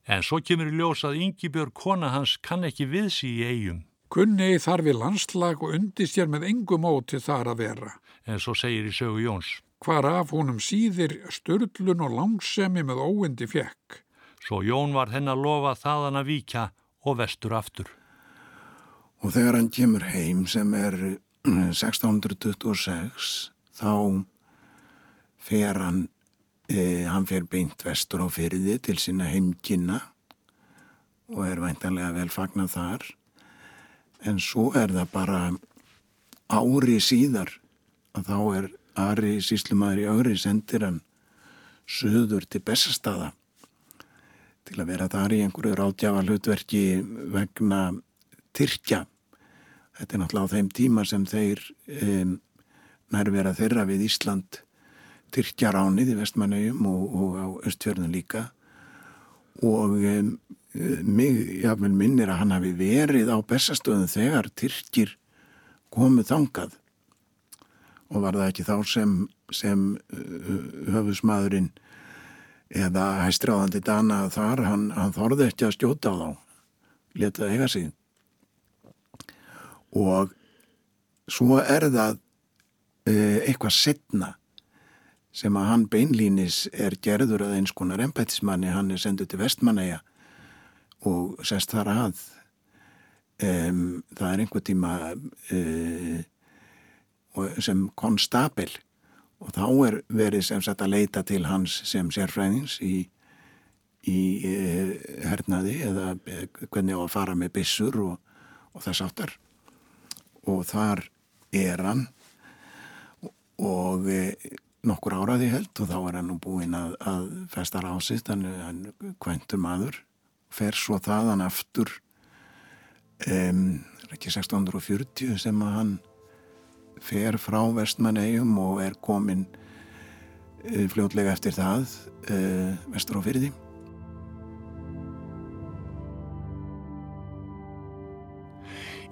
En svo kemur í ljós að Yngibjörg kona hans kann ekki við sí í eigum. Kunni þarf við landslag og undist ég með engum óti þar að vera. En svo segir í sögu Jóns. Hvar af honum síðir störlun og langsemi með óindi fjekk. Svo Jón var henn að lofa þaðan að víkja og vestur aftur. Og þegar hann kemur heim sem er 1626 þá fer hann E, hann fer beint vestur á fyrði til sína heimkynna og er væntanlega vel fagnat þar. En svo er það bara ári síðar að þá er Ari Síslumæður í Ögri sendir hann söður til Bessastada til að vera þar í einhverju ráðgjafa hlutverki vegna Tyrkja. Þetta er náttúrulega á þeim tíma sem þeir um, nærvera þeirra við Ísland Tyrkjaránið í vestmannauðum og, og á östfjörðun líka. Og um, mig, jáfnvel minnir að hann hafi verið á bestastöðun þegar Tyrkir komuð þangað. Og var það ekki þá sem, sem uh, höfusmaðurinn eða hæstráðandi dana þar, hann, hann þorði ekki að stjóta á þá letað eiga sig. Og svo er það uh, eitthvað setna sem að hann beinlínis er gerður að eins konar embætismanni, hann er senduð til vestmanneia og sest þar að. Um, það er einhver tíma uh, sem konstabil og þá er verið sem sagt að leita til hans sem sérfræðings í, í uh, hernaði eða uh, hvernig á að fara með bissur og, og þess aftar og þar er hann. Og nokkur áraði held og þá er hann nú búinn að, að festa rásist, hann er kventur maður fer svo þaðan aftur um, ekki 1640 sem að hann fer frá vestmannegjum og er komin uh, fljótlega eftir það uh, vestur á fyrði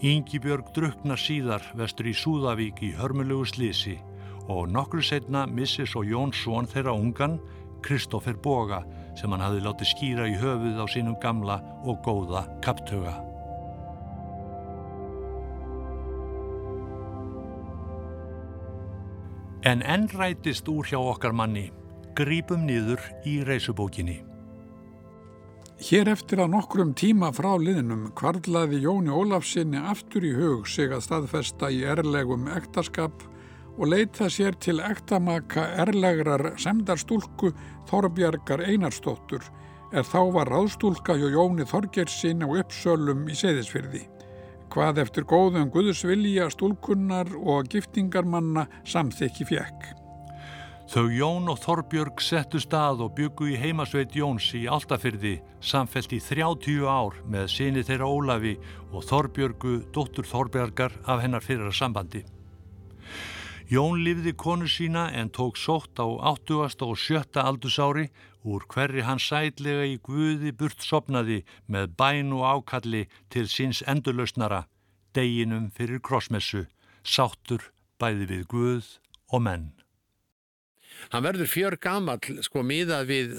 Íngibjörg druknar síðar vestur í Súðavík í hörmulugu slísi og nokkru setna missis og Jón Svon þeirra ungan Kristófer Boga sem hann hafði látið skýra í höfuð á sínum gamla og góða kaptöga. En enn rætist úr hjá okkar manni, grípum niður í reysubókinni. Hér eftir að nokkrum tíma frá liðnum kvarlaði Jóni Ólafsinni aftur í hug sig að staðfesta í erlegum ektaskap og leita sér til ektamaka erlegrar semdarstúlku Þorbjargar Einarstóttur er þá var ráðstúlka hjá Jóni Þorgersin á uppsölum í Seyðisfyrði. Hvað eftir góðum Guðsvilja stúlkunnar og giftingarmanna samþykki fjekk. Þau Jón og Þorbjörg settu stað og byggu í heimasveit Jóns í Altafyrði samfelt í 30 ár með sinni þeirra Ólafi og Þorbjörgu, dóttur Þorbjargar af hennar fyrra sambandi. Jón lifði konu sína en tók sótt á 80. og 7. aldursári úr hverri hann sætlega í guði burt sopnaði með bæn og ákalli til síns endurlausnara, deginum fyrir krossmessu, sáttur bæði við guð og menn. Hann verður fjör gammal sko miðað við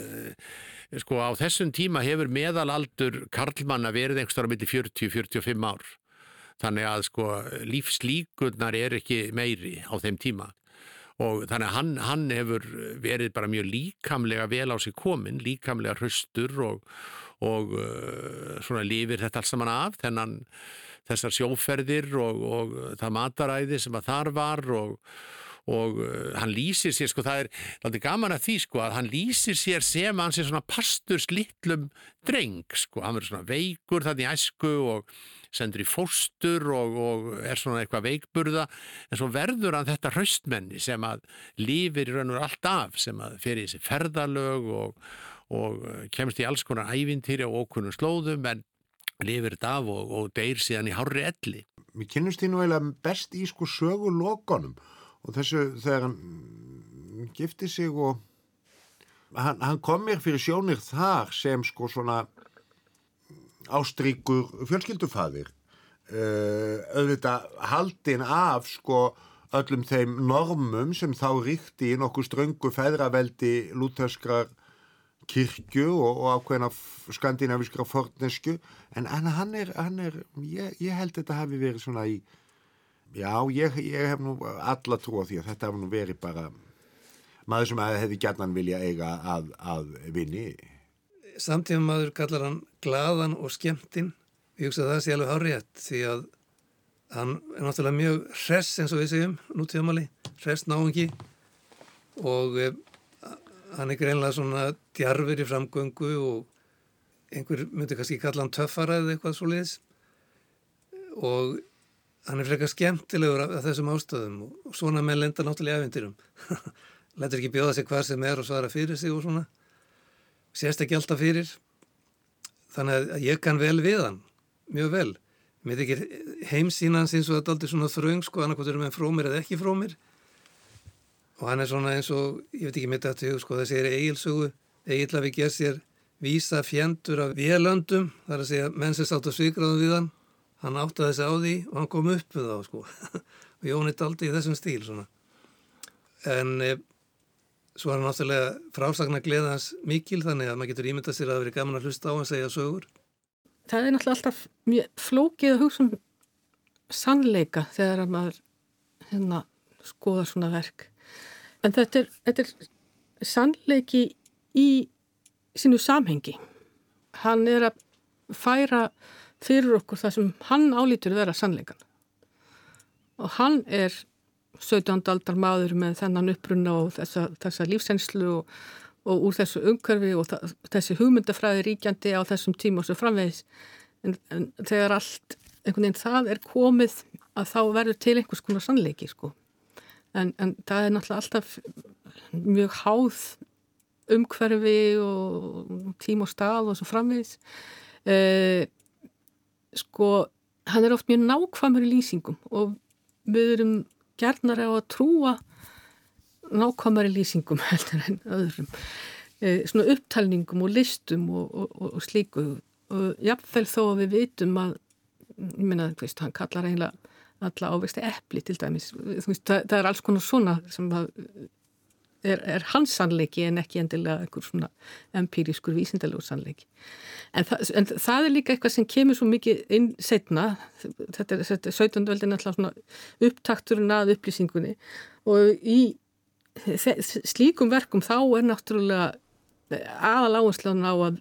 sko á þessum tíma hefur meðalaldur Karlmanna verið einhverstara millir 40-45 ár þannig að sko lífslíkurnar er ekki meiri á þeim tíma. Og þannig að hann, hann hefur verið bara mjög líkamlega vel á sig komin, líkamlega hraustur og, og uh, svona lifir þetta alls saman af þennan þessar sjóferðir og, og það mataræði sem að þar var og og uh, hann lýsir sér, sko það er er gaman að því sko að hann lýsir sér sem hann sé svona pasturs litlum dreng sko, hann verður svona veikur þannig æsku og sendur í fórstur og, og er svona eitthvað veikburða en svo verður hann þetta hraustmenni sem að lífir í raun og allt af sem að í þessi ferðalög og, og kemst í alls konar ævintýri og okkunum slóðum en lifir þetta af og, og deyr síðan í hárri elli. Mér kynnust því nú eiginlega best í sko sögulokonum og þessu þegar hann gifti sig og hann, hann kom mér fyrir sjónir þar sem sko svona ástríkur fjölskyldufaðir uh, auðvitað haldin af sko öllum þeim normum sem þá ríkti í nokkuð ströngu feðraveldi lúterskrar kirkju og, og ákveðina skandinavískra fornesku en hann er, hann er ég, ég held þetta hafi verið svona í já, ég, ég hef nú alla trú á því að þetta hafi nú verið bara maður sem hefði gætnan vilja eiga að, að vinni samtíma maður kallar hann gladan og skemmtinn. Ég hugsa að það sé alveg hárétt því að hann er náttúrulega mjög hress eins og við segjum nútíðamáli, hress náðungi og eh, hann er greinlega svona djarfur í framgöngu og einhver myndi kannski kalla hann töffara eða eitthvað svo leiðis og hann er frekar skemmtilegur af, af þessum ástöðum og svona með lenda náttúrulega efindyrum *laughs* lætur ekki bjóða sig hvað sem er og svara fyrir sig og svona sést ekki alltaf fyrir. Þannig að ég kann vel við hann mjög vel. Mér þykir heimsínans eins og þetta aldrei svona þröng sko annarkot eru með frómir eða ekki frómir og hann er svona eins og, ég veit ekki mitt eftir hug, sko, þessi er eigilsugu, eigil að við gerð sér vísa fjendur af vélöndum, þar að segja menn sem sátt að svikraðum við hann, hann átti þessi á því og hann kom upp við þá, sko, *laughs* og Jón er aldrei í þessum stíl, svona. En e, svo er hann náttúrulega frásagna gleðans mikil, þannig að maður getur ímyndað sér að það veri gaman að hlusta á hann segja sögur. Það er náttúrulega alltaf flókið að hugsa um sannleika þegar maður hérna, skoða svona verk. En þetta er, þetta er sannleiki í sínu samhengi. Hann er að færa fyrir okkur það sem hann álítur vera sannleikan. Og hann er 17. aldar maður með þennan upprunna og þessa, þessa lífsenslu og, og úr þessu umhverfi og það, þessi hugmyndafræði ríkjandi á þessum tíma og svo framvegis. En, en þegar allt, einhvern veginn það er komið að þá verður til einhvers konar sannleiki sko en, en það er náttúrulega alltaf mjög háð umhverfi og tím og stað og svo framvegis eh, sko hann er oft mjög nákvæmur í lýsingum og við erum gerðnar á að trúa nákvæmur í lýsingum *laughs* heldur en öðrum. Eh, svona upptalningum og listum og, og, og, slíku. Og jáfnveil þó að við vitum að ég minna, hann kallar eiginlega alla ávegsti eppli til dæmis. Veist, það, það er alls konar svona sem er, er hans sannleiki en ekki endilega einhver svona empíriskur vísindalegur sannleiki. En, þa en það er líka eitthvað sem kemur svo mikið inn setna þetta er, þetta er 17. veldin alltaf svona upptakturinn að upplýsingunni. Og í slíkum verkum þá er náttúrulega aðal áherslan á að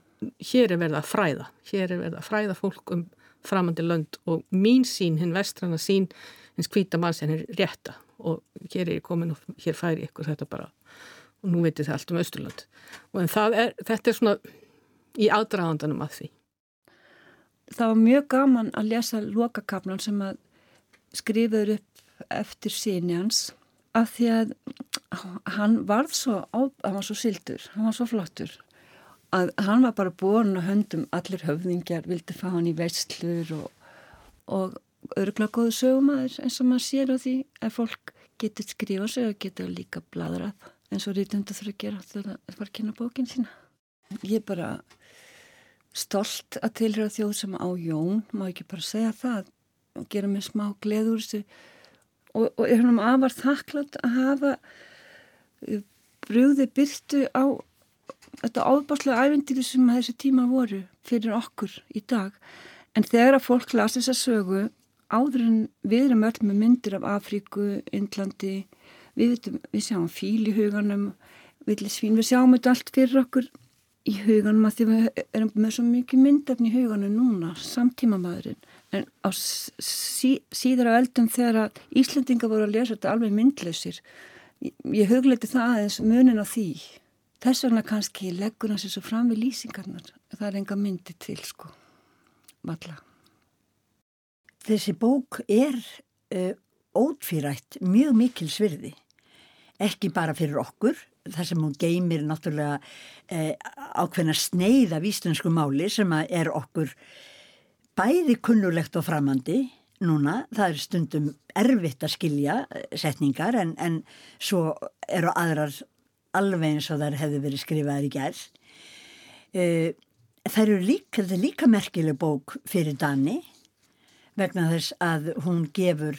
hér er verið að fræða. Hér er verið að fræða fólk um framandi lönd og mín sín, hinn vestrana sín hins hvita mann sem er rétta. Og hér er ég komin og hér færi ykkur þetta bara og nú veitir það allt um Östurland og en er, þetta er svona í aðdraðandanum að því. Það var mjög gaman að lesa lokakaplan sem að skrifaður upp eftir síni hans af því að hann varð svo, hann var svo sildur, hann var svo flottur að hann var bara búin að höndum allir höfðingjar, vildi fá hann í veistlur og, og öruglega góðu sögumæður eins og maður sér á því að fólk getur skrifa sig og getur líka bladrað eins og rítundu þurfa að gera þegar það var að kynna bókin sína. Ég er bara stolt að tilhöra þjóð sem á Jón, má ekki bara segja það? Og gera mig smá gleður þessu. Og, og er hann afar þakklátt að hafa brúði byrtu á þetta áðbáslega ævindýri sem þessi tíma voru fyrir okkur í dag. En þegar að fólk lasi þessa sögu áður en við erum öll með myndir af Afríku, Indlandi við, veitum, við sjáum fíl í huganum villisvín, við sjáum þetta allt fyrir okkur í huganum að því við erum með svo mikið myndafni í huganum núna, samtíma maðurinn en á sí, síðar á eldum þegar að Íslandinga voru að lesa þetta alveg myndlausir ég, ég hugleiti það aðeins munin á því Þess vegna kannski leggur hans þessu fram við lýsingarnar. Það er enga myndi til, sko. Valla. Þessi bók er uh, ótfýrætt mjög mikil svirði. Ekki bara fyrir okkur, þar sem hún geymir náttúrulega uh, ákveðna sneið af íslensku máli sem er okkur bæði kunnulegt og framandi núna. Það er stundum erfitt að skilja setningar en, en svo eru aðrar alveg eins og þar hefði verið skrifaðar í gerð. Uh, það eru líka, líka merkileg bók fyrir Dani vegna þess að hún gefur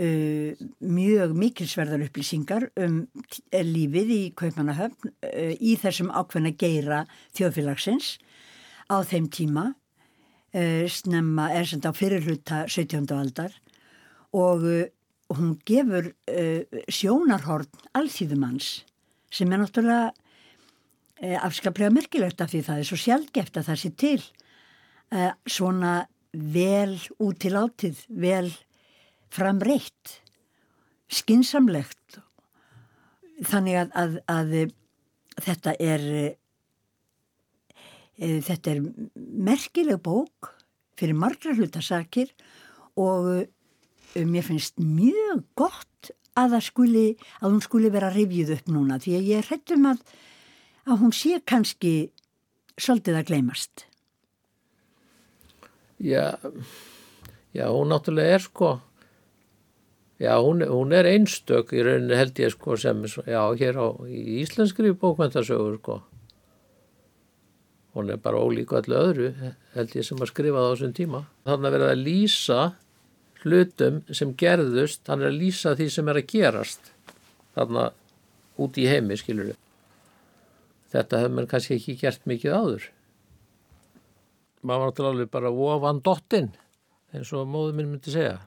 uh, mjög mikilsverðar upplýsingar um lífið í Kaupmannahöfn uh, í þessum ákveðna geira þjóðfélagsins á þeim tíma snemma er þetta á fyrirluta 17. aldar og hún gefur sjónarhorn alþýðumanns sem er náttúrulega e, afskaplega merkilegt af því það er svo sjálfgeft að það sé til svona vel út til átið, vel framreitt, skinsamlegt. Þannig að, að, að þetta er, e, þetta er merkileg bók fyrir margra hlutasakir og mér finnst mjög gott að, skuli, að hún skuli vera rivjuð upp núna því að ég hrettum að, að hún sé kannski svolítið að gleymast. Já, já, hún náttúrulega er sko Já, hún, hún er einstök í rauninni held ég sko sem, já, hér á íslenskri bókvæntasögur sko. Hún er bara ólíku allu öðru held ég sem að skrifa það á þessum tíma. Þannig að verða að lýsa hlutum sem gerðust, hann er að lýsa því sem er að gerast þarna út í heimi, skilur við. Þetta hefur mann kannski ekki gert mikið áður. Maður var náttúrulega bara ofan dottinn, eins og móður minn myndi segja.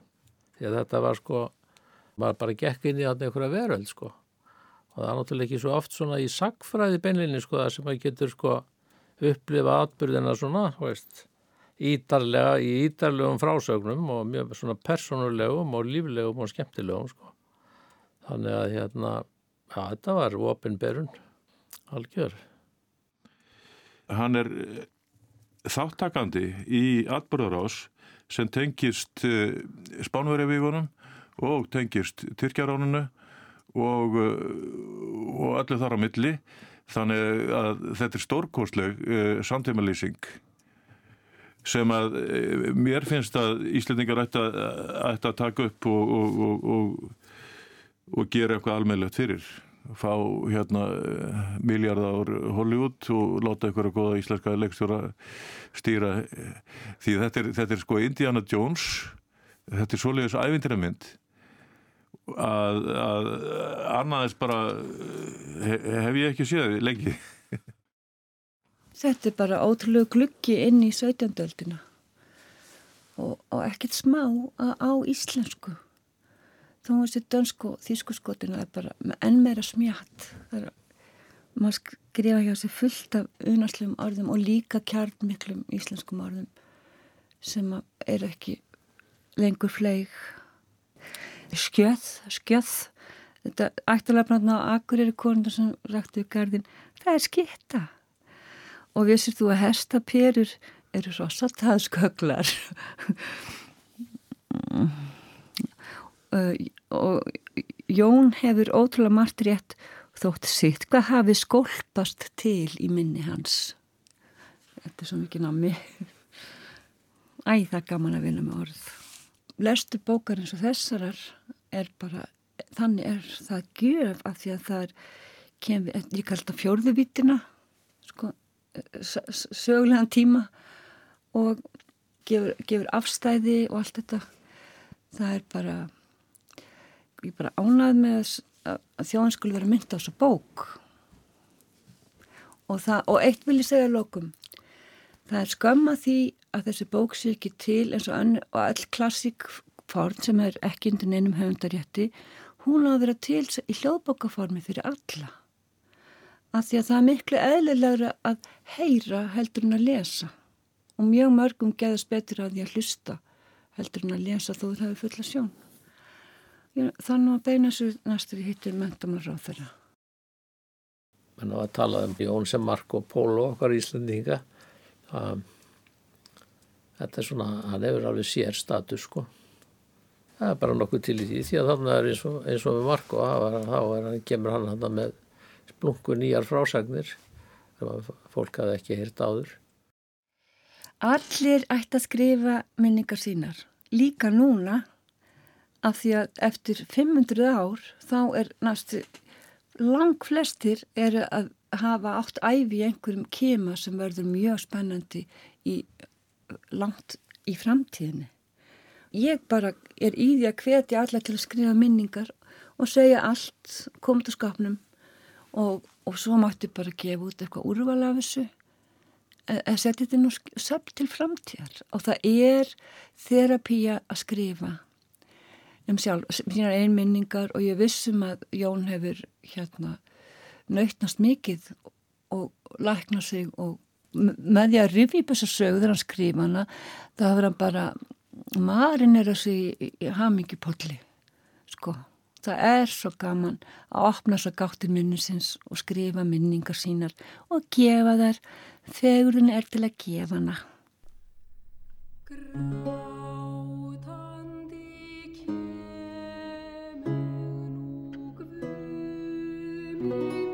Því að þetta var sko maður bara gekk inn í þarna einhverja veröld sko. Og það er náttúrulega ekki svo oft svona í sagfræði beinlinni sko það sem maður getur sko upplifa atbyrðina svona, veist ítarlega, í ítarlegum frásögnum og mjög svona personulegum og líflegum og skemmtilegum sko. Þannig að hérna já, þetta var opinberun algjör. Hann er eh, þáttakandi í atbyrðarás sem tengist eh, spánverjavígunum og tengist Tyrkjaránunu og, uh, og allir þar á milli. Þannig að þetta er stórkostleg uh, samtímalýsing sem að uh, mér finnst að Íslandingar ætti að, ætti að taka upp og, og, og gera eitthvað almeinlegt fyrir. Fá hérna miljardar Hollywood og láta eitthvað goða íslenska leikstjóra stýra. Því þetta er, þetta er sko Indiana Jones þetta er svoleiðis ævindiramind að, að annaðis bara hef, hef ég ekki séð lengi. Þetta er bara ótrúlega gluggi inn í 17. öldina. Og, og ekkert smá á, íslensku. Þá er þessi dönsku þísku skotinu er bara enn meira smjátt það er maður skrifa hjá sig fullt af unarslegum orðum og líka kjarnmiklum íslenskum orðum sem er ekki lengur fleig skjöð, skjöð. Þetta ættalafnarna á Akureyri konundar sem rættu í gardin það er skitta og vissir þú að hestaperur eru svo sattaðsköglar *laughs* og Jón hefur ótrúlega margt rétt þótt sitt. Hvað hafi skólpast til í minni hans? Þetta er svo mikið námi. *laughs* Æ það er gaman að vinna með orð lestu bókar eins og þessarar er bara, þannig er það gjöf af því að það er kemur, ég kallt það fjórðuvítina sko sögulegan tíma og gefur, gefur afstæði og allt þetta. Það er bara ég bara ánað með að, þjóðan skulle vera mynd á þessu bók. Og það, og eitt vil ég segja lókum það er skömma því að þessi bók sé ekki til eins og, og all klassík forn sem er ekki undir neinum höfundarétti hún á að vera til í hljóðbókaformi fyrir alla. Af því að það er miklu eðlilegra að heyra heldur en að lesa. Og mjög mörgum geðast betur að því að hlusta heldur en að lesa þó það hefur fulla sjón. Þannig að beina svo næstur í hittir mentamar á þeirra Menn á að tala um Jón sem Marko Pólo okkar íslendinga. Það þetta er svona, hann hefur alveg sér status sko. Það er bara nokkuð til í því því að þannig er eins og, eins og við Marko þá kemur hann hann með splungu nýjar frásagnir sem fólk hafi ekki hýrt áður. Allir ætti að skrifa minningar sínar líka núna af því að eftir 500 ár þá er næstu lang flestir eru að hafa átt æfi í einhverjum kema sem verður mjög spennandi í langt í framtíðinni. Ég bara er í því að hvetja alla til að skrifa minningar og segja allt, koma til skapnum og, og svo máttu bara gefa út eitthvað úrval af þessu að e, setja þetta nú söpt til framtíðar og það er þerapía að skrifa um sjálf, sínar einminningar og ég vissum að Jón hefur hérna nautnast mikið og lækna sig og með því að rifi upp þessa sög þegar hann skrifa hana þá hefur hann bara marinn er þessi í, í hamingipolli sko. Það er svo gaman að opna svo gáttir minnisins og skrifa minningar sínar og gefa þær þegurinn er til að gefa hana. Og þú